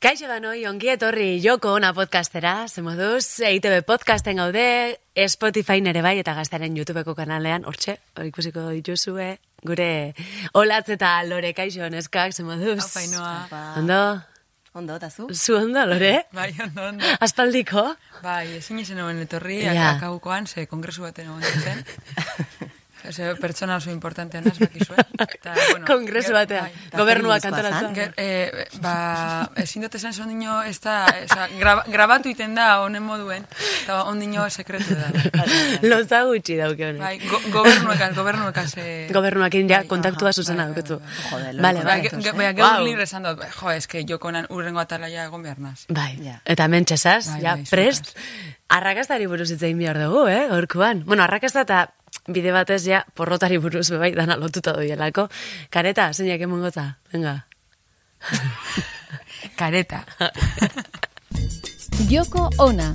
Kaixo ganoi, ongi etorri joko ona podcastera, ze moduz, EITB podcasten gaude, Spotify nere bai, eta gaztaren YouTubeko kanalean, hortxe, hor ikusiko dituzue, gure olatz eta lore kaixo neskak, ze moduz. Haupa, inoa. Ondo? Ondo, eta zu? Zu ondo, lore? Bai, ondo, ondo. Aspaldiko? Bai, ezin egon etorri, Ja. yeah. akabukoan, ze kongresu baten egon zen. Eze, pertsona oso importantean az bakizue. Ta, bueno, Kongresu batean, bai. gobernuak antolatzen. Eh, ba, ezin dut esan sondino, ez da, graba, grabatu iten da honen moduen, eta ondino sekretu da. Loza gutxi dauke honek. Bai, go, gobernuekaz, gobernuekaz. Eh, Gobernuakin ja bai, kontaktua zuzena bai. Jode, Vale, Bai, bai. ge, ge, bai, Wow. gero libre esan dut, bai, jo, eske jokonan urrengo atalaia egon behar naz. Bai, Ja. eta Bai, ja, prest, arrakastari buruz itzein behar dugu, eh, gorkuan. Bueno, arrakasta eta bide batez ja porrotari buruz bai dana lotuta doielako. Kareta, zeinak emongotza, venga. Kareta. Joko ona.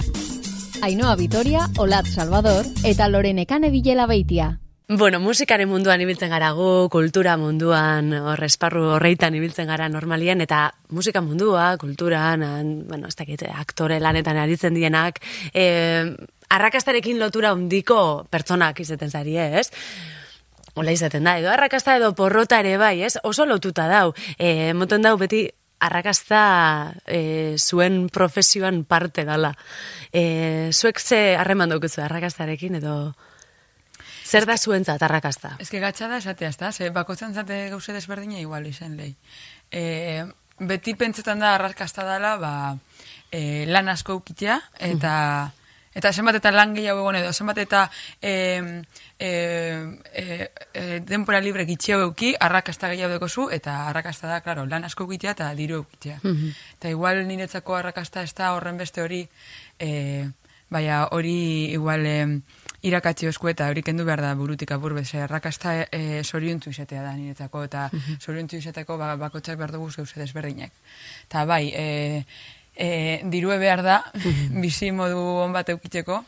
Ainhoa Vitoria, Olat Salvador eta Lorene Kane Bilela Beitia. Bueno, musikaren munduan ibiltzen gara gu, kultura munduan, hor esparru horreitan ibiltzen gara normalien, eta musika mundua, kulturan, an, bueno, ez dakit, aktore lanetan aritzen dienak, eh, arrakastarekin lotura handiko pertsonak izaten zari, ez? Ola izaten da, edo arrakasta edo porrota ere bai, ez? Oso lotuta dau. E, moten dau beti arrakasta e, zuen profesioan parte dala. E, zuek ze harreman daukuzu arrakastarekin edo... Zer da zuentzat arrakasta? Ez que gatsa da esatea, ezta? Ze bakotzen zate gauze desberdina igual izen lehi. E, beti pentsetan da arrakasta dela, ba, e, lan asko ukitea, eta... Eta zenbat eta lan gehiago egon edo, zenbat eta e, e, e, e, denpora libre gitxeo euki, arrakasta gehiago dekozu, eta arrakasta da, klaro, lan asko ukitea eta diru eukitea. Eta igual niretzako arrakasta ez da horren beste hori, e, baina hori igual e, irakatzi osku eta hori kendu behar da burutik apur beze, arrakasta e, soriontzu izatea da niretzako, eta soriontzu izateko ba, bakotxak behar dugu zeuze desberdinak. Eta bai, e, e, dirue behar da, bizi modu on bat eukitzeko,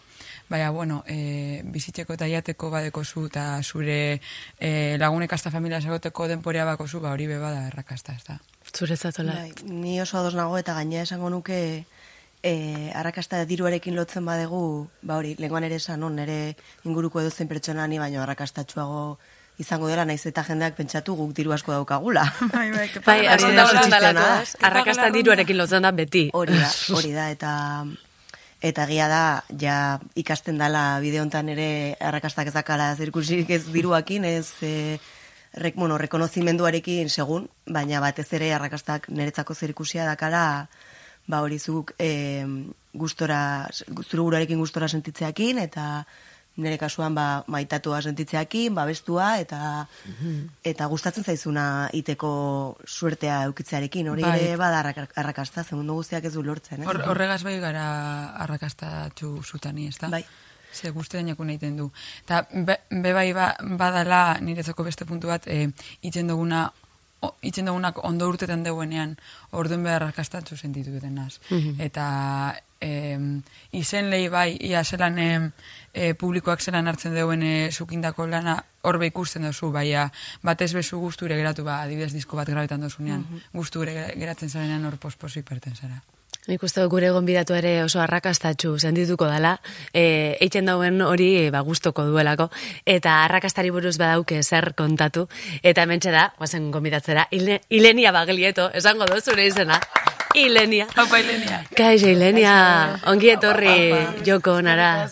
baina, bueno, e, bizitzeko eta jateko badeko zu, eta zure e, lagunek hasta familia segoteko denporea bako zu, ba hori beba da errakasta, ez da. Zurezatola. Bai, ni oso ados nago eta gainea esango nuke e, arrakasta diruarekin lotzen badegu, ba hori, lenguan ere esan, nere inguruko edozein pertsona ni baino arrakastatxuago izango dela, naiz eta jendeak pentsatu guk diru asko daukagula. Bai, bai, Bai? Arrakasta diruarekin lotzen da beti. Hori da, hori da, eta eta egia da, ja ikasten dala bide hontan ere arrakastak ezakala zirkusik ez diruakin, ez e, rek, bueno, rekonozimenduarekin segun, baina batez ere arrakastak niretzako zerikusia dakala, ba hori zuk e, gustora, zure gustora sentitzeakin, eta nire kasuan ba, maitatua sentitzeakin, babestua, eta eta gustatzen zaizuna iteko suertea eukitzearekin, hori Bai. ere bada arrak- arrakasta, ze mundu guztiak ez du lortzen, ez? Hor, horregaz bai gara arrakastatxu zutani, ez da? Bai. Ze guzti dainako egiten du. Eta be, be bai ba, badala niretzako beste puntu bat, e, itzen duguna o- itzen dugunak ondo urtetan deuenean orduen behar arrakastatxu sentitu duten naz. Eta e, izen lehi bai, ia zelan e, e, publikoak zelan hartzen deuen e, zukindako lana horbe ikusten duzu, baina batez bezu guzture geratu ba, adibidez disko bat grabetan dozunean, guzture geratzen zarenean hor posposik perten zara. Nik uste gure gonbidatu ere oso arrakastatxu sendituko dela, e, eitzen dauen hori e, ba, gustoko duelako, eta arrakastari buruz badauke zer kontatu, eta hemen da, guazen gonbidatzera, Ile, Ilenia Baglieto, esango dut zure izena, Ilenia. Haupa, Ilenia. Kaixo, Ilenia, ongi etorri joko onara.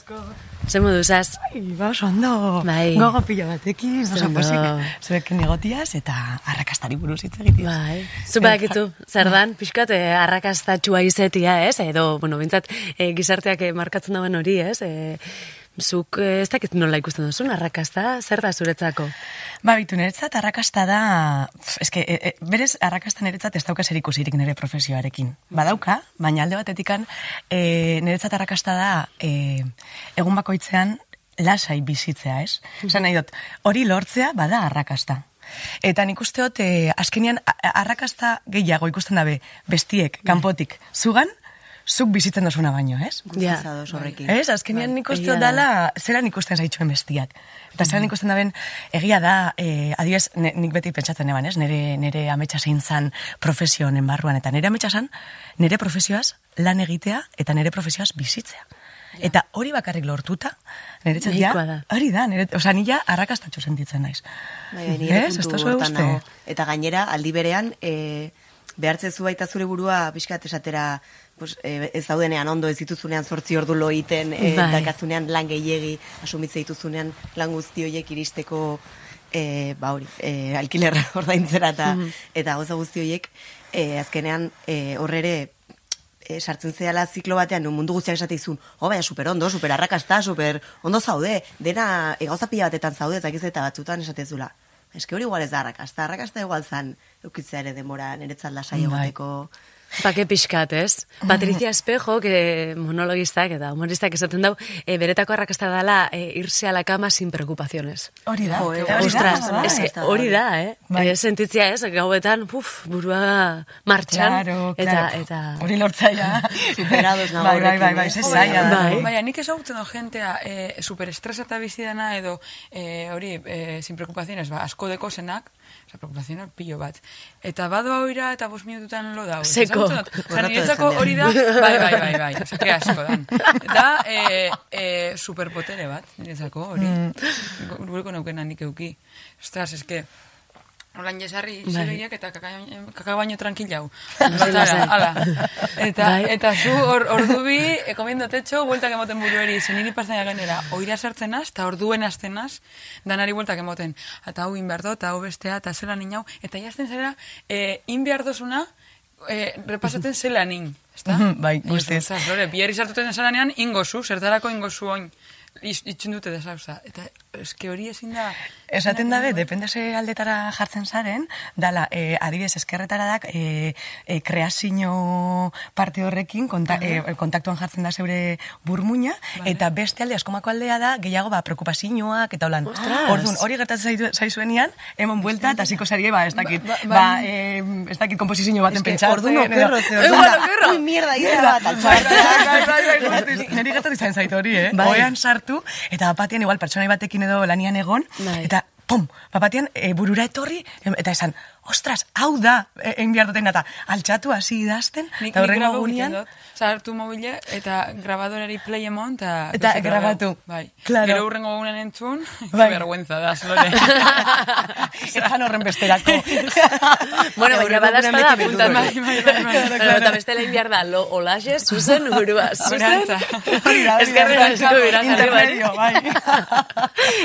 Zer moduzaz? Ba, oso ondo. Bai. Gogo pilo batekin, oso posik. Zuekin egotiaz eta arrakastari buruz hitz egitiaz. Bai, zu badakizu, zer dan, pixkat eh, arrakastatxua izetia, ez? Edo, bueno, bintzat, eh, gizarteak eh, markatzen dauen hori, ez? Eh, zuk eh, ez dakit nola ikusten duzun, arrakasta, zer da zuretzako? Ba, bitu, niretzat arrakasta da, eske, e, e, berez arrakasta niretzat ez dauka zer ikusirik nire profesioarekin. Badauka, baina alde batetikan, e, niretzat arrakasta da, e, egun bakoitzean lasai bizitzea, ez? Zan nahi dut, hori lortzea bada arrakasta. Eta nik uste dut, e, azkenean, a- a- arrakasta gehiago ikusten dabe, bestiek, kanpotik, zugan, zuk bizitzen dozuna baino, ez? Ja. Horrekin. Ez, azkenean nik uste Egia dut da. dala, zelan ikusten zaituen bestiak. Eta zelan ikusten daben, egia da, e, adibidez, ne- nik beti pentsatzen eban, ez? Nere, nere ametsa zein zan profesio honen barruan. Eta nere ametsa zan, nere profesioaz lan egitea eta nere profesioaz bizitzea. Eta hori bakarrik lortuta, niretzat ja, hori da, nire, oza, nila arrakastatxo sentitzen naiz. Bai, bai, nire puntu uste? Eta gainera, aldi berean, e, behartzezu baita zure burua pixkat esatera pues, e, ez daudenean ondo ez dituzunean zortzi ordu lo egiten, e, Bai. dakazunean lan gehiegi, asumitze dituzunean lan guzti horiek iristeko e, ba hori, e, alkilerra ordaintzera eta, eta gauza guzti horiek, e, azkenean e, horrere e, sartzen zehala ziklo batean, nun mundu guztiak esate izun, oh, baina super ondo, super arrakasta, super ondo zaude, dena e, gauza pila batetan zaude, eta eta batzutan esatezula. Eske hori igual ez da arrakasta, arrakasta igual zan eukitzea ere demora niretzat lasai Bai. Pake pixkat, ez? Patricia Espejo, que monologistak eta humoristak esaten dau, e, beretako arrakasta dala e, irse a la cama sin preocupaciones. Hori da, Jo, eh, hori da, Ostras, bai. es que ez da, hori da, eh? Bai. Eh, sentitzia ez, gauetan, puf, burua martxan. Claro, eta, claro. eta... Hori lortzaia. Superados nago Bai, bai, bai, bai, eh? ze Jo, zaila da. bai. Baina, nik ezagutzen do jentea e, superestresata bizi dena edo e, hori, e, sin preocupaciones, ba, asko deko zenak, oza, preocupaciones pilo bat. Eta badu hau ira eta bost minututan lo dau. Seko. Borratu niretzako hori da, bai, bai, bai, bai, oza, que asko dan. Da, e, e, superpotere bat, niretzako hori. Mm. Gureko naukena nik euki. Ostras, eske, Olan jesarri Bai. zeroiek eta kaka- baino tranquilau. Lasai, lasai. Ala. Eta, Bai. eta zu hor, ordu bi, ekomiendo tetxo, bueltak emoten burueri, zeniri pastaia gainera, oira sartzen az, eta orduen azten az, danari bueltak emoten. Eta hau inberdo, eta hau bestea, eta zela ninau, eta jazten zera, e, inbiardozuna, e, repasaten zela nin. Ezta? Bai, guztiz. Ostras, Lore, biherri sartuten zelanean, ingozu, zertarako ingozu oin. Itx- Itxun dute desauza. Eta eske hori ezin da... Esaten dabe, depende ze aldetara jartzen zaren, dala, e, adibidez, eskerretara dak, e, e, kreazio parte horrekin, konta, e, kontaktuan jartzen da zeure burmuina, eta beste alde, askomako aldea da, gehiago, ba, preokupazioak, eta holan. Orduan, hori gertatzen zaitu- zaizuenean, emon buelta, eta ziko zarie, ba, ez dakit, Ba- ba, ba- e, ez dakit komposizio baten pentsatzen. orduan okerro, ze orduan mierda, izan bat, Bai, bai, bai. Neri gertatu izan zait hori, eh? Oean sartu, eta bapatean igual pertsonai batekin edo lanian egon, Bai. eta pum, bapatean e, burura etorri, eta esan, ostras, hau da, e, egin behar duten, eta altxatu hasi idazten, eta horrengo gunean, dut. Sartu mobile eta grabadorari play emon eta... Eta beste grabatu. Bai. Claro. Gero urrengo gunen entzun, Bai. vergüenza da, zlore. etzan horren besterako. Bueno, baina badazpada apuntan. Bai, bai, bai, eta bestela inbiar da, lo olaxe, zuzen burua, zuzen. Da. asko bira jarri Intermedio, bai.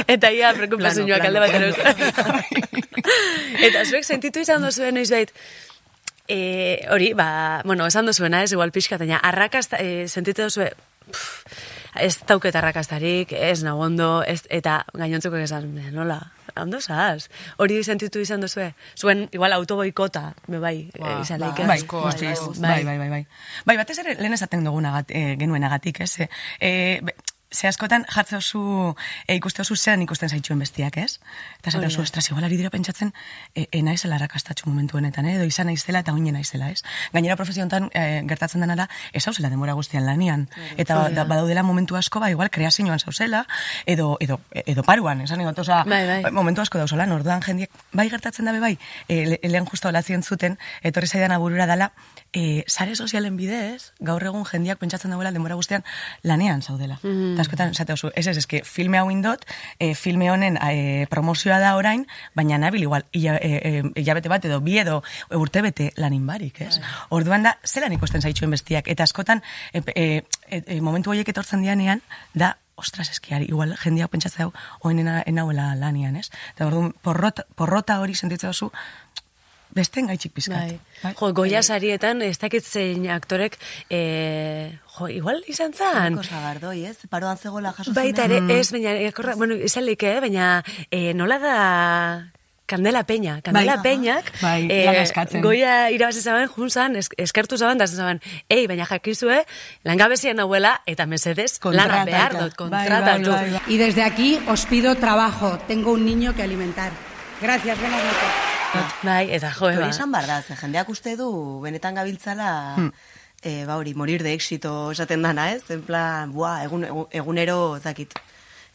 Eta ia, preokupazioak Plano, alde batera Eta zuek sentitu izan duzuen noiz bait, e, hori, ba, bueno, esan duzuena ez, igual pixka, baina arrakasta, e, sentitu duzue, pff, ez dauket arrakastarik, ez nago ondo, ez, eta gainontzeko esan, "Eh, nola, ondo zaz. Hori sentitu izan duzue, zuen, igual, autoboikota, be bai, Ba, e, izan ba. Bai, asko, guztiz, asko. bai, bai, bai, bai. Bai, batez ere lehen esaten dugunagat, e, genuenagatik, ez? E, e, be- ze askotan jartze oso, e, ikuste oso zean ikusten zaituen bestiak, ez? Eta Hori oso, da. ostras, igual ari dira pentsatzen, e, e naizela rakastatxu momentu honetan, eh? edo izan naizela eta oinen naizela, ez? Gainera profesio honetan e, gertatzen dena da, ez hauzela denbora guztian lanian. Eta Hori da. da, badaudela momentu asko, ba, igual kreazioan zauzela, edo, edo, edo paruan, esan egot, oza, Bai, bai. momentu asko dauzolan, orduan jendiek, bai gertatzen dabe bai, e, le- lehen justo olazien zuten, etorri zaidan aburura dala, e, sare sozialen bidez, gaur egun jendiak pentsatzen dauela denbora guztian lanean zaudela. Mm. Eta askotan, esate oso, ez ez, eske filme hau indot, e, filme honen e, promozioa da orain, baina nabil igual, ila, e, e, hilabete bat edo bi edo urtebete lanin barik, ez? Orduan da, zelan ikusten zaitxuen bestiak, eta askotan, e, e, momentu horiek etortzen dianean, da, ostras, eskiari, igual jendeak pentsatzen hau, oen enauela lanian, ez? Eta orduan, porrota, porrota hori sentitzen duzu, besten gaitxik pizkat. Bai. Jo, goia sarietan, ez dakit zein aktorek, e, jo, igual izan zan. Niko sagardoi, ez? Paroan zegoela jaso Baita ere, ez, baina, ekorra, bueno, izan leike, eh, baina e, nola da Kandela Peña. Kandela Bai. Peñak, Bai, eh, goia irabazi zaben, junzan, es, eskertu zaben, da zaben, ei, baina jakizue, langabezien nauela, eta mesedez, lana behar dut, Bai, bai, kontratatu. bai, bai. Y desde aquí os pido trabajo. Tengo un niño que alimentar. Gracias, buenas noches. Bai, eta jo, Hori eba. esan behar da, ze jendeak uste du, benetan gabiltzala, e, ba hori, morir de éxito esaten dana, ez? En plan, bua, egun, egun- egunero, ez dakit.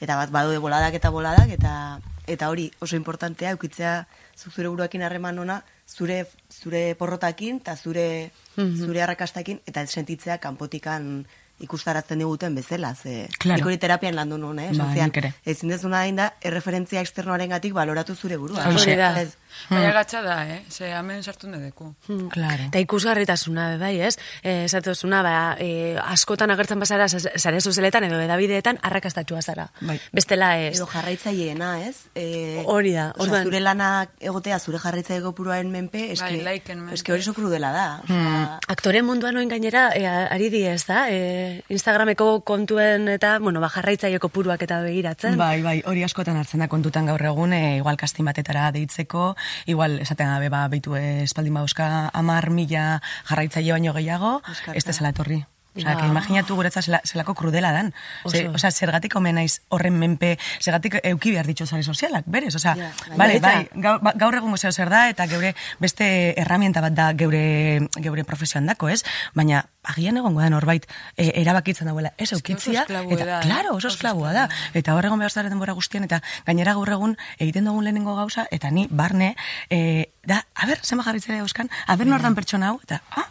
Eta bat, badaude boladak eta boladak, eta eta hori oso importantea, eukitzea zuk zure buruakin harreman ona, zure, zure porrotakin, eta zure, zure arrakastakin, eta sentitzea kanpotikan ikustarazten diguten bezala, ze Claro. nik hori terapian landu nuen, eh? Bai, ere. ezin dezuna da, erreferentzia externoaren gatik baloratu zure burua. Hori da. Ez, Baina gatza da, eh? Ze hemen sartu deku. Claro. Eta ikusgarritasuna, bai, ez? Eh, Esatuzuna, ba, e, askotan agertzen bazara sa- sare sozialetan edo edabideetan arrakastatxua zara. Bai. Bestela ez. Edo jarraitzaileena, ez? E, Hori da, orduan- zure lanak egotea zure jarraitzaile kopuruaren menpe, eske, Bai, liken menpe. eske hori so krudela da. Osea, Aktore munduan oin gainera, e, ari di ez da? E, Instagrameko kontuen eta, bueno, ba, jarraitzaileko puruak eta begiratzen. Bai, bai, hori askotan hartzen da kontutan gaur egun, e, igual kastin batetara deitzeko, igual esaten gabe, ba, beitu eh, espaldin bauzka amar mila jarraitzaile baino gehiago, Euskarta. ez tezala etorri. Osea, Ba. que imaginatu guretza zela, zelako krudela dan. Ze, Oso. osea, zergatik omen naiz horren menpe, zergatik euki behar ditxo sare sozialak, berez? Bai. bale, Baita. bai, gaur, ba- gaur egun museo zer da, eta geure beste herramienta bat da geure, geure profesioan dako, ez? Baina, agian egongo da norbait, e, erabakitzen dauela, ez eukitzia, eta, eh? claro, oso esklabua da. Eta horregon behar zara denbora guztien, eta gainera gaur egun egiten dugun lehenengo gauza, eta ni barne, e, da, a ber, zema jarritzera euskan, a ber nordan pertsona hau, eta, ah,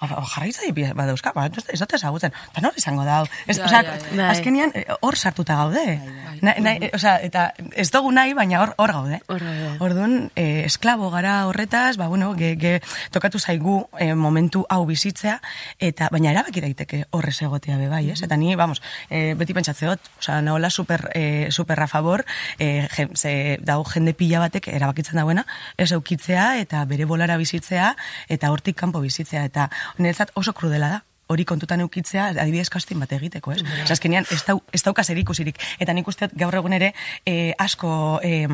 jarraitza badauzka, ba, ez dut ezagutzen, eta nor izango da. Ez, Ja, ja. Bai. azkenian eh, hor sartuta gaude. Na, na, eh, osea, eta ez dugu nahi, baina hor hor gaude. Hor gaude. Orduan, eh, esklabo gara horretaz, ba, bueno, ge, ge, tokatu zaigu eh, momentu hau bizitzea, eta baina erabaki daiteke horrez egotea be bai, ez? Eta ni, vamos, eh, beti pentsatzeot, osea, nahola super, eh, super a favor, eh, ze, dago jende pila batek erabakitzen dauena, ez eukitzea, eta bere bolara bizitzea, eta hortik kanpo bizitzea, eta niretzat oso krudela da hori kontutan eukitzea, adibidez kastin bat egiteko, ez? Osa, azkenean, ez, dau, ez dauka zer ikusirik. Eta nik usteot gaur egun ere eh, asko eh,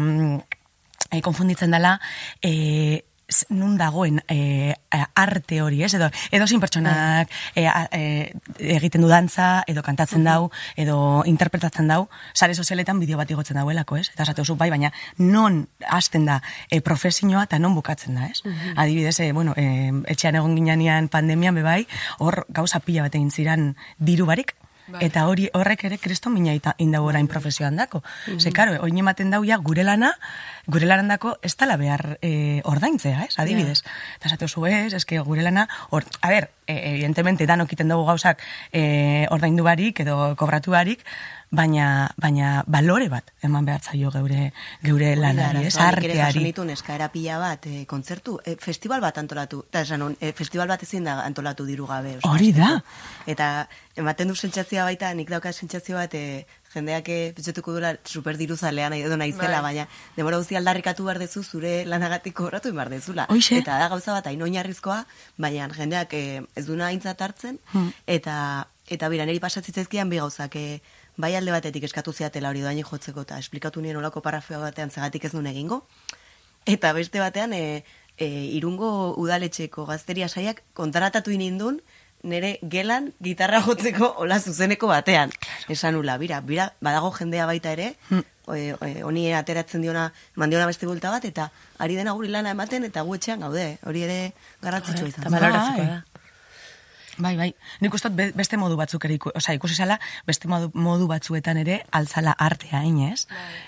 eh, konfunditzen dela z- nun dagoen eh, arte hori, ez? Edo, edo zin pertsonak a- eh, egiten du dantza, edo kantatzen dau, edo interpretatzen dau, sare sozialetan bideo bat igotzen dauelako, ez? Eta esate bai, baina non hasten da eh, profesioa eta non bukatzen da, ez? Adibidez, eh, bueno, eh, etxean egon ginean pandemian bebai, hor gauza pila bat egin ziran diru barik, Bai. Eta hori horrek ere kriston mina ita- indau orain profesioan dako. Ze, karo, oin ematen dau ja gure lana, gure larandako ez tala behar e, ordaintzea, ez, adibidez. Eta esate oso ez, eske gure lana, or, a ber, e, evidentemente danok iten dugu gauzak e, ordaindu barik edo kobratu barik, baina, baina balore bat eman behar zaio geure, geure lanari, ez, Arteari. nituen eskaera pila bat, eh, kontzertu, eh, festival bat antolatu, eta esan hon, eh, festival bat ezin da antolatu diru gabe. osea, Hori da. Eta ematen du sentsazioa baita, nik dauka sentsazio bat, eh, jendeak pentsetuko duela super diruzalean edo naizela, Bai. baina demora guzti aldarrikatu behar dezu zure lanagatik kobratu behar dezula. Hoxe. Eta da gauza bat, hain oinarrizkoa, baina jendeak eh, ez duna aintzat hartzen, Hmm. eta eta bera, niri pasatzitzaizkian bi gauzak, eh, bai alde batetik eskatu ziatela hori doaini jotzeko, eta esplikatu nien olako parrafioa batean zagatik ez duen egingo, eta beste batean, e, e, irungo udaletxeko gazteria saiak kontaratatu inindun, nire gelan gitarra jotzeko hola zuzeneko batean. Esan ula, bira, bira, badago jendea baita ere, e, e, honi ateratzen diona, mandiona beste bulta bat, eta ari dena guri lana ematen, eta gu etxean gaude, hori ere garrantzitsua izan. Eta Bai. da. Bai, bai. Nik be- beste modu batzuk ere, osea, ikusi zala, beste modu, modu batzuetan ere altzala artea, inez?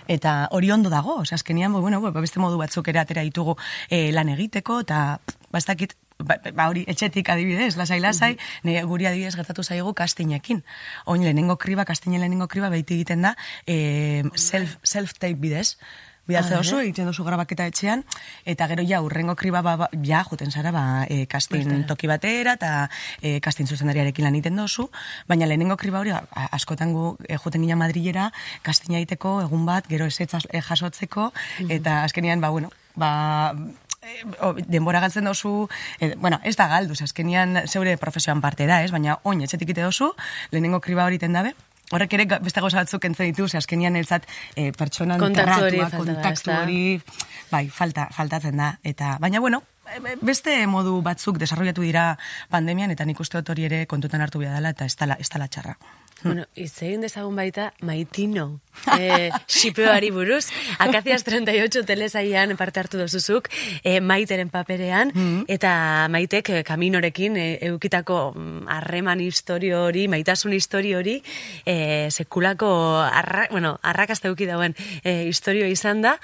Eta hori ondo dago, osea, azkenian, bueno, beste modu batzuk ere atera ditugu eh, lan egiteko, eta bastakit, ba, ba hori etxetik adibidez, lasai lasai, ne, guri adibidez gertatu zaigu kastinekin. Oin lehenengo kriba, kastinen lehenengo kriba behiti egiten da eh, self, self-tape bidez. Bidaltze Ah, oso, egiten duzu grabaketa etxean, eta gero ja, urrengo kriba, ba, ba, ja, juten zara, ba, e, kastin toki batera, eta e, kastin zuzendariarekin lan egiten dozu, baina lehenengo kriba hori, askotan gu, e, juten gina Madrilera, kastina egiteko, egun bat, gero ezetz e, jasotzeko, eta azkenian, ba, bueno, ba, o, denbora galtzen dozu, e, bueno, ez da galdu, ze azkenian zeure profesioan parte da, ez? Baina oin etxetik ite dozu, lehenengo kriba hori dabe, Horrek ere beste gauza batzuk entzen ditu, azkenian eltzat e, pertsonan Kontaktu kontaktu hori, bai, falta, faltatzen da. Eta, baina bueno, e, beste modu batzuk desarrollatu dira pandemian, eta nik uste dut hori ere kontutan hartu behar dela, eta ez dala txarra. Bueno, izegin dezagun baita maitino eh, xipeoari buruz. Akaziaz 38 telesaian parte hartu dozuzuk, eh, maiteren paperean, eta maitek eh, kaminorekin eh, eukitako mm, harreman historio hori, maitasun historio hori, eh, sekulako arra, bueno, arrakazta euki dauen eh, historio izan da,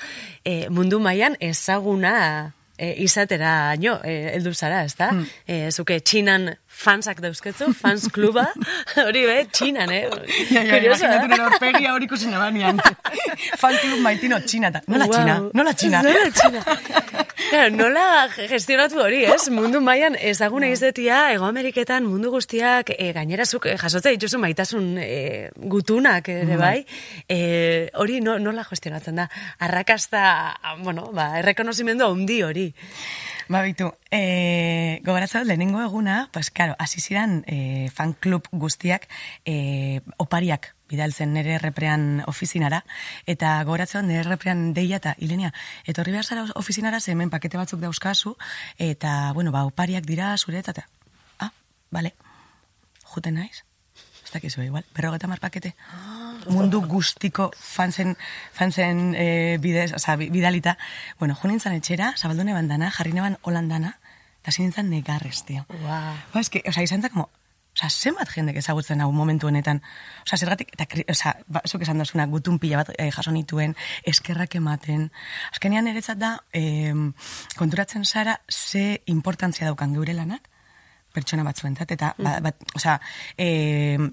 eh, mundu mailan ezaguna e, izatera nio, e, eldu zara, ez da? E, zuke txinan fansak dauzketzu, fans kluba, hori be, txinan, eh? Ja, ja, Kurioso, imaginatu eh? nire horpegia hori ikusi nabanean. Fan club maitino txina, nola Wow. txina, nola txina. Nola txina. Claro, nola gestionatu hori, ez? Mundu mailan ezaguna izetia, Ego Ameriketan mundu guztiak e, gainerazuk e, jasotza dituzu maitasun e, gutunak ere bai. E, hori no, nola gestionatzen da? Arrakasta, bueno, ba, errekonozimendu handi hori. Ba, bitu, e, gogoratzen lehenengo eguna, pues, claro, hasi ziren e, fan club guztiak e, opariak bidaltzen nire erreprean ofizinara, eta gogoratzen nire erreprean deia eta Ilenia, etorri behar zara ofizinara, ze hemen pakete batzuk dauzkazu, eta, bueno, ba, opariak dira zure, eta, ah, bale, juten naiz, ez dakizu igual, berrogeta mar pakete, mundu guztiko fanzen, fanzen e, bidez, oza, bi- bidalita, bueno, jo nintzen etxera, zabaldune bandana, jarri neban holandana, eta zin nintzen negarrez, tio. Wow. Ba, eske, oza, izan zen, como, oza, zenbat jendek ezagutzen hau momentu honetan. Oza, zergatik, eta, oza, ba, zuk esan dozuna, gutun pila bat eh, jaso nituen, eskerrak ematen. Azkenean eretzat da, eh, konturatzen zara, ze importantzia daukan geure lanak, pertsona batzuentzat, eta, ba, bat, oza, eh,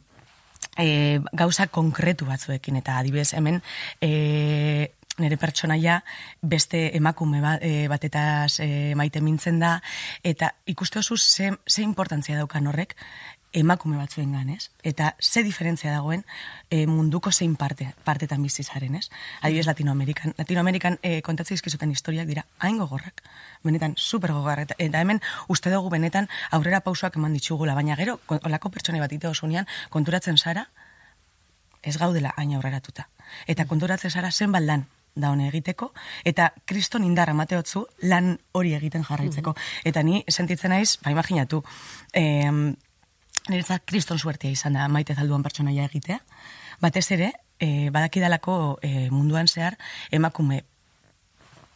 e, gauza konkretu batzuekin eta adibidez hemen e, nire pertsonaia beste emakume ba, e, batetaz e, maite mintzen da eta ikuste oso ze, ze importantzia daukan horrek emakume batzuen ganez, eta ze diferentzia dagoen e, munduko zein parte, partetan bizi zaren, ez? Adibidez, Latinoamerikan, Latinoamerikan e, kontatzen izkizuten historiak dira hain gogorrak, benetan super gogorrak, eta, hemen uste dugu benetan aurrera pausoak eman ditugula, baina gero, olako pertsone bat ite osunean, konturatzen zara, ez gaudela hain aurreratuta. Eta konturatzen zara zenbat lan da hone egiteko, eta kriston indarra mateotzu lan hori egiten jarraitzeko. Eta ni sentitzen naiz, ba imaginatu, em, niretzat kriston suertia izan da maite zalduan pertsonaia egitea. Batez ere, e, badakidalako e, munduan zehar emakume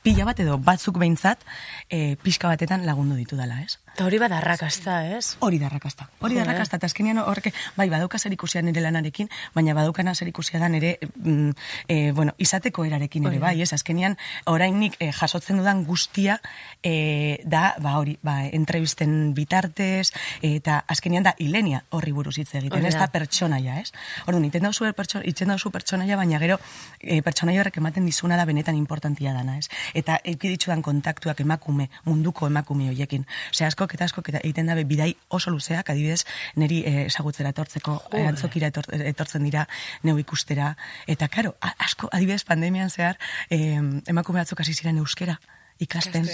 pila bat edo batzuk behintzat e, pixka batetan lagundu ditu dela, ez? Eta hori bada arrakasta, ez? Hori da arrakasta. Hori da eh? arrakasta, eta azkenean horrek, bai, badauka zer ikusia nire lanarekin, baina badaukana zer ikusia da nire, mm, e, bueno, izateko erarekin ere, bai, ez, azkenean, orainik e, jasotzen dudan guztia, e, da, ba, hori, ba, entrevisten bitartez, eta azkenean da, hilenia horri buruz hitz egiten, Hori ez da. pertsonaia, ez? Orduan, iten dauzu pertsona, itzen dauzu pertsonaia, baina gero, e, pertsonaia horrek ematen dizuna da benetan importantia dana, ez? Eta euki ditudan kontaktuak emakume, munduko emakume hoiekin. Ose, askok eta askok eta egiten dabe bidai oso luzeak, adibidez, neri eh, ezagutzera etortzeko, eh, antzokira etor, etortzen dira, neu ikustera. Eta, a- asko, adibidez, pandemian zehar, eh, emakume batzuk hasi ziren euskera ikasten,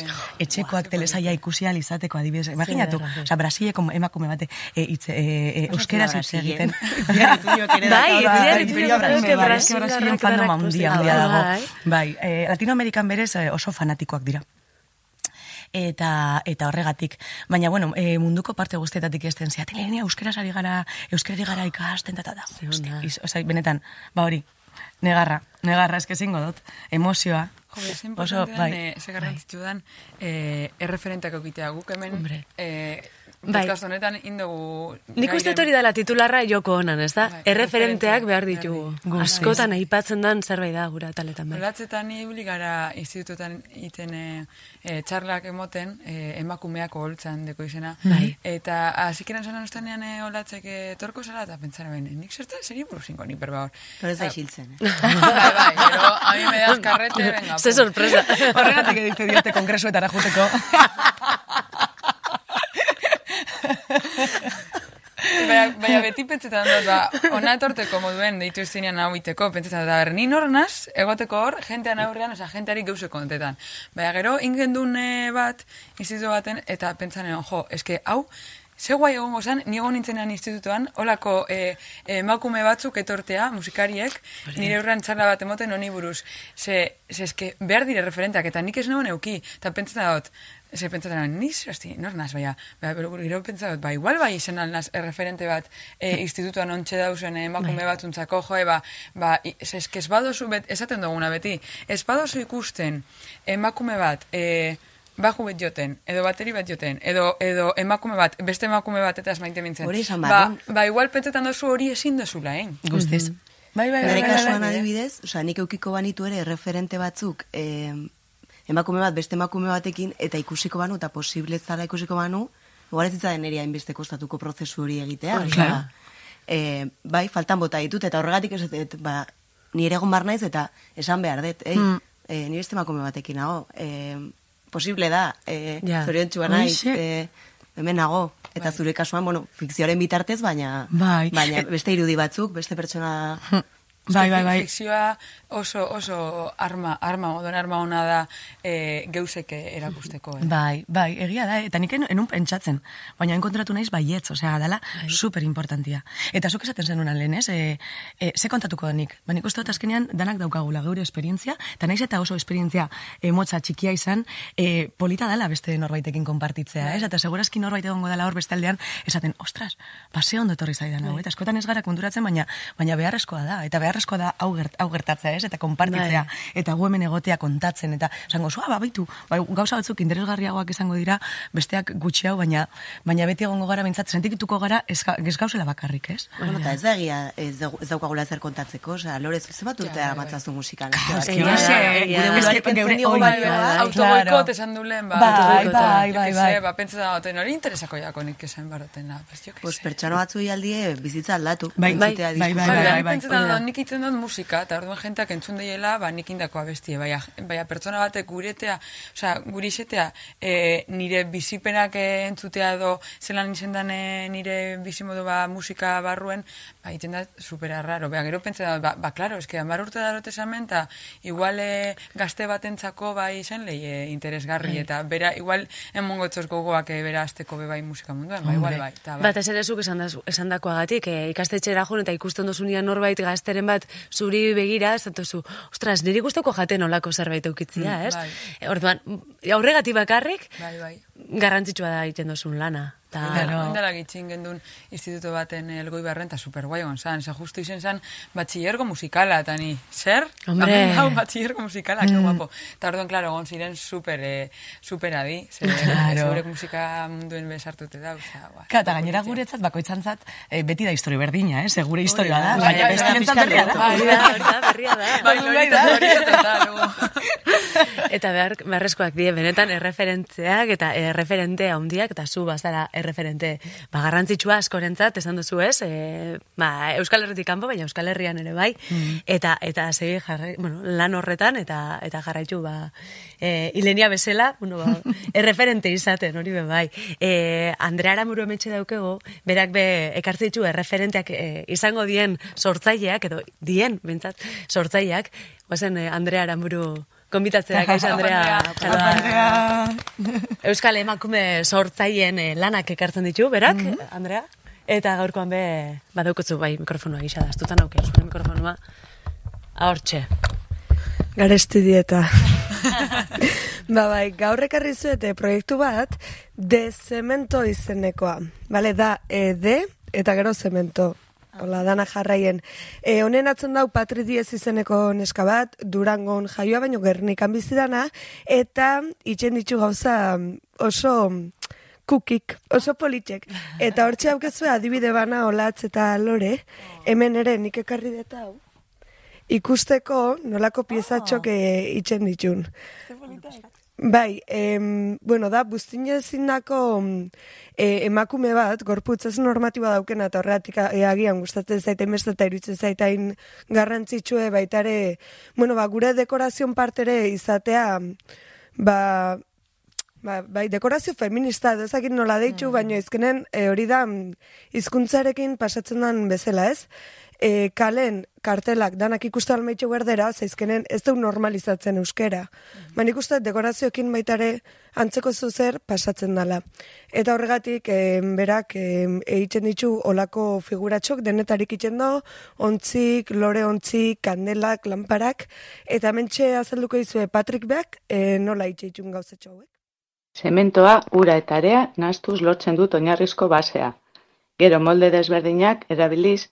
etxekoak telesaia ikusi ahal izateko adibidez. Imaginatu, osea, Brasileko emakume bate e, hitz, e, e, euskeraz hitz egiten. Bai, Bai, bai, Brasilen fandom handia, dago. Bai. Bai, eh, Latinoamerikan berez eh, oso fanatikoak dira eta eta horregatik. Baina, bueno, e, munduko parte guztietatik esten ziat, Elenia, euskeraz ari gara, euskerari gara ikasten, eta da, iz- osea, benetan, ba hori, negarra, negarra, eske zingo dut, emozioa. Jo, Oso, bai. eh, ze garrantzitsu dan, eh, erreferentak eukitea guk hemen, Hombre. eh, Bai. podcast honetan indogu... Nik uste hori dela titularra joko honan, ez da? Bai, Erreferenteak behar behar ditugu. Gu- Askotan aipatzen dan zerbait da gura taletan bai. Relatzetan ibili gara institututan iten e, e, txarlak emoten, e, emakumeak oholtzan deko izena. Bai. Eta azikeran zelan ustanean e, olatzek e, torko zara, eta pentsara behin, nik zertan zeri buruzinko nik berba hor. Pero ez da isiltzen, eh? bai, bai, pero a mi me das carrete, venga. Ze pum. sorpresa. Horregatik edite diote kongresuetara juteko. Baina, baina beti pentsetan dut, ba, ona etorteko moduen deitu zinean hau iteko, pentsetan dut, ber, ni nornaz, egoteko hor, jentean aurrean, oza, jenteari gauze kontetan. Baina gero, ingendune bat, institutu baten, eta pentsanen, jo, eske, hau, Ze guai egongo zen, ni egon nintzenean institutuan, holako e, emakume batzuk etortea, musikariek, nire aurrean txarla bat emoten honi buruz. Ze, ze eske, behar dire referenteak, eta nik ez nuen euki, eta pentsatzen dut, Ese pentsatzen, niz, hosti, nor naz, baina, baina, pero gero pentsatzen, ba, igual bai izan alnaz erreferente bat e, institutuan ontxe dauzen emakume bat untzako, joe, ba, ba, eske ez badozu, bet, esaten duguna beti, ez badozu ikusten emakume bat, e, baju bet joten, edo bateri bat joten, edo, edo emakume bat, beste emakume bat eta maite mintzen. Hori esan ba, ba, igual pentsetan dozu hori ezin dozula, eh? Guztiz. Bai, bai, bai, bai, bai, kasuan bai. adibidez, osea, nik eukiko banitu ere referente batzuk eh, emakume bat beste emakume batekin eta ikusiko banu eta posible zala ikusiko banu, igual ez zitzaren niri hainbeste kostatuko prozesu hori egitea. Hori, claro. eh, bai, faltan bota ditut eta horregatik dut, ba, nire egon bar naiz eta esan behar dut, ei, Hmm. eh, nire beste emakume batekin nago, eh, posible da, eh, Ja. zoriontxua naiz, Hoxe. eh, hemen nago, eta zure kasuan, bueno, fikzioaren bitartez, baina, Bai. baina E- beste irudi batzuk, beste pertsona Bai, bai, bai. Fikzioa oso, oso arma, arma, odon arma ona da e, geuseke erakusteko. Eh? Bai, bai, egia da, eta nik en- enun pentsatzen, baina enkontratu naiz baietz, osea, dala super importantia. Eta zuk esaten zenun lehen, ez? E, e, ze kontatuko nik? Ba, nik uste dut azkenean danak daukagula geure esperientzia, eta naiz eta oso esperientzia e, motza txikia izan, e, polita dala beste norbaitekin konpartitzea, ez? Eta segurazki norbait egongo dela hor beste aldean, esaten, ostras, base ondo etorri zaidan hau, eta askotan ez gara konturatzen, baina, baina beharrezkoa da, eta beharrezkoa da hau, gert, hau gertatzea, ez? Eta konpartitzea, Bai. eta gu hemen egotea kontatzen, eta esango, zua, babaitu, bai, gauza batzuk interesgarriagoak izango dira, besteak gutxi hau, baina, baina beti egongo gara, bintzat, sentituko gara, ez, ez gauzela bakarrik, ez? Bueno, eta ez da egia, ez, ez daukagula zer kontatzeko, osea, lorez, ze bat urte Ja, bai, matzazu musikan. Claro, eske eske bat- horixe, gure egia da. buruari Eske kentzen geure- diogu oi, bai, bai, bai. bai. Autoboikot esan dulen, ba. Bai, Autoboikota. bai, Jo bai, que bai. sé, ba, pentsa da, oten hori interesako jako nik esan barotena. Pues, jo que Pues sé. pertsona batzu aldie bizitza aldatu. Bai, entzutea bai, bai, diskurtsoa. bai, Bai, bai, bai, pentsetan hori da. dut, nik iten dut musika, eta orduan jenteak entzun deiela, ba, nik indako abestie, baina, baina pertsona batek guretea, osea, guri isetea, e, nire bizipenak entzutea edo, zelan izendan eh, nire bizimodu ba, musika barruen, ba, iten da supera raro. Bea, gero pentsa da, ba, ba, klaro, eske, amar urte darot esamen, eta igual eh, gazte batentzako bai zen lehi eh, interesgarri, eta bera, igual, emongo etzoz gogoak eh, bera azteko be bai musika munduan, ba, igual bai. Eta, bai. Bat ez ere zuk esan, da, esan dakoagatik, e, ikastetxera joan eta ikusten dozunean norbait gazteren bat zuri begira, duzu, ostras, niri gustoko jaten olako zerbait eukitzia, Mm, ez? bai. Orduan, horregatik bakarrik, Bai, bai. garrantzitsua da egiten dozun lana. Ta, Claro. Oindala gitxin gendun instituto baten elgoi barren, eta superguai hon zan. Ze justu izen zan batxillergo musikala, eta ni, zer? Hombre. Hau batxillergo musikala, que guapo. Eta orduan, klaro, gon ziren super, eh, super adi. Ze, Claro. Zeurek musika munduen besartute da, oza, guai. Ka, eta gainera guretzat, bakoitzantzat, e, beti da historia berdina, eh? Segure historia da, da. baina Bai, bestientzat bai, berria da. bai, da, da, berria da. Bai, hori da, hori da, eta, behar, beharrezkoak die, benetan erreferentzeak eta erreferente handiak eta zu bazara erreferente. Ba, garrantzitsua askorentzat, esan duzu ez, e, ba, Euskal Herritik kanpo, baina Euskal Herrian ere bai, eta eta segi jarri, bueno, lan horretan eta eta jarraitu ba, e, Ilenia bezala, bueno, ba, erreferente izaten, hori be bai. E, Andrea Aramuru emetxe daukego, berak be ekartzitzu erreferenteak e, izango dien sortzaileak, edo dien, bintzat, sortzaileak, guazen e, Andrea Aramuru konbitatzea, kaixo Andrea. Andrea. Euskal emakume sortzaileen eh, lanak ekartzen ditu, berak, Andrea? Eta gaurkoan be, badaukotzu bai mikrofonoa gisa da, astutan auke, zure mikrofonoa. Ahortxe. Garesti dieta. ba bai, gaur ekarri zuete proiektu bat, de zemento izenekoa. Bale, da, e, de, eta gero zemento. Hola, dana jarraien. E, honen atzen dau Patri Diez izeneko neska bat, Durangon jaioa baino Gernikan bizi dana, eta itxen ditu gauza oso kukik, oso politxek. Eta hortxe aukezu adibide bana olatz eta lore, hemen ere nik ekarri deta hau ikusteko nolako piezatxok oh. itxen ditun. Bai, em, bueno, da, buztine zindako e, emakume bat, gorputzaz normatiba daukena, eta horregatik a- e, agian gustatzen zaite emesta eta iruditzen zaitain garrantzitsue baitare, bueno, ba, gure dekorazion partere izatea, ba, Ba, bai, dekorazio feminista, edo ezakit nola deitu, baina izkenen e, hori da mm, hizkuntzarekin pasatzen den bezala, ez? E, kalen kartelak danak ikuste almaitxo berdera, zaizkenen ez du normalizatzen euskera. Baina ikuste dekorazioekin baitare antzeko zuzer pasatzen dela. Eta horregatik, e, berak e, eitzen ditu olako figuratxok denetarik itzen do, ontzik, lore ontzik, kandelak, lanparak, eta mentxe azalduko izue Patrick beak e, nola itxeitun gauzetxo hauek. Zementoa, ura eta area nahastuz lortzen dut oinarrizko basea. Gero molde desberdinak erabiliz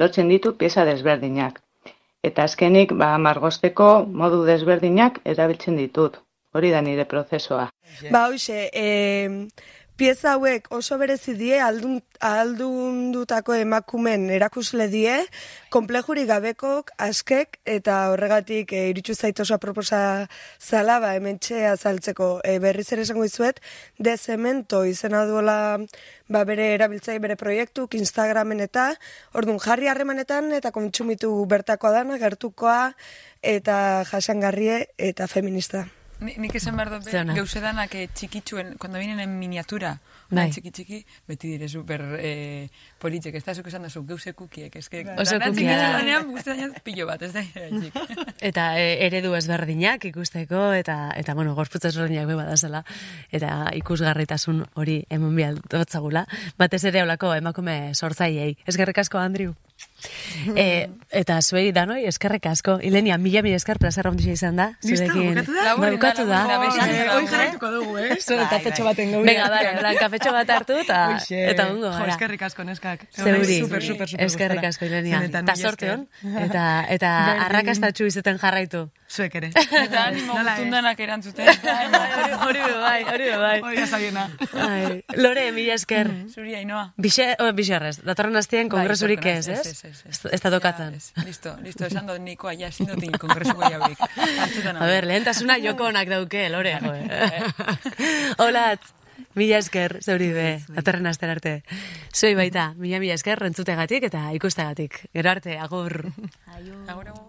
lotzen ditu pieza desberdinak. Eta azkenik, ba, margosteko modu desberdinak erabiltzen ditut. Hori da nire prozesoa. Ba, hoxe, e, pieza hauek oso berezi die, aldun, aldundutako emakumen erakusle die, komplejurik gabekok, askek, eta horregatik e, iritsu zait oso aproposa zala, ba, hemen azaltzeko e, berriz ere esango izuet, de zemento izena duela ba, bere erabiltzai bere proiektuk, Instagramen eta, orduan jarri harremanetan eta kontsumitu bertakoa dana, gertukoa, eta jasangarrie eta feminista. Ni, nik esan behar dut, gauze danak eh, txikitzuen, cuando vienen en miniatura, Bai. bai. txiki txiki, beti dire super eh, politzek, ez da zuk esan duzu, gauze kukiek, ez que... Oso dana kukia da. guztetan pilo bat, ez da, txik. Eta e, eredu ezberdinak ikusteko, eta, eta bueno, gorputz ezberdinak be badazela, eta ikusgarritasun hori emon bihal dotzagula. Batez ere olako emakume sortzaiei. Eskerrik asko, Andriu. E, eta zuei danoi, eskerrik asko. Ilenia, mila mila esker plazer handia izan da. Zurekin. da, Bukatu da. da, Hoi jarraituko dugu, eh? Zure tapetxo baten gau. Venga, dale, lan kafetxo bat hartu eta, eta ungo Jo, gara. eskerrik asko, neskak. Zeuri, Super, super, super eskerrik asko, Ilenia. Eta mila sorte hon, eta, eta Berdin. arrakastatxu izaten jarraitu. Zuek ere. Eta animo gutundanak erantzuten. Hori bai, hori be bai. Hori azaiena. Ai, Lore, mila esker. Zuri, ainoa. Bixe, o, bixerrez, datorren aztien kongresurik Bai, ez, ez, ez? ez, da tokatzen. Ja. Listo, listo, esan dut nikoa, ja, ezin dut kongresu gehiagorik. Hartzutan A ber, lehentasuna joko onak dauke, Lore. jo. Olatz, mila esker, zeuri be, datorren aster arte. Zuei baita, mila mila esker rentzutegatik eta ikustegatik. Gero arte, agur. Agur, agur.